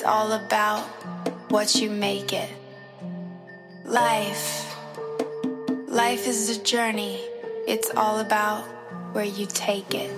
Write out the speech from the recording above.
It's all about what you make it. Life. Life is a journey. It's all about where you take it.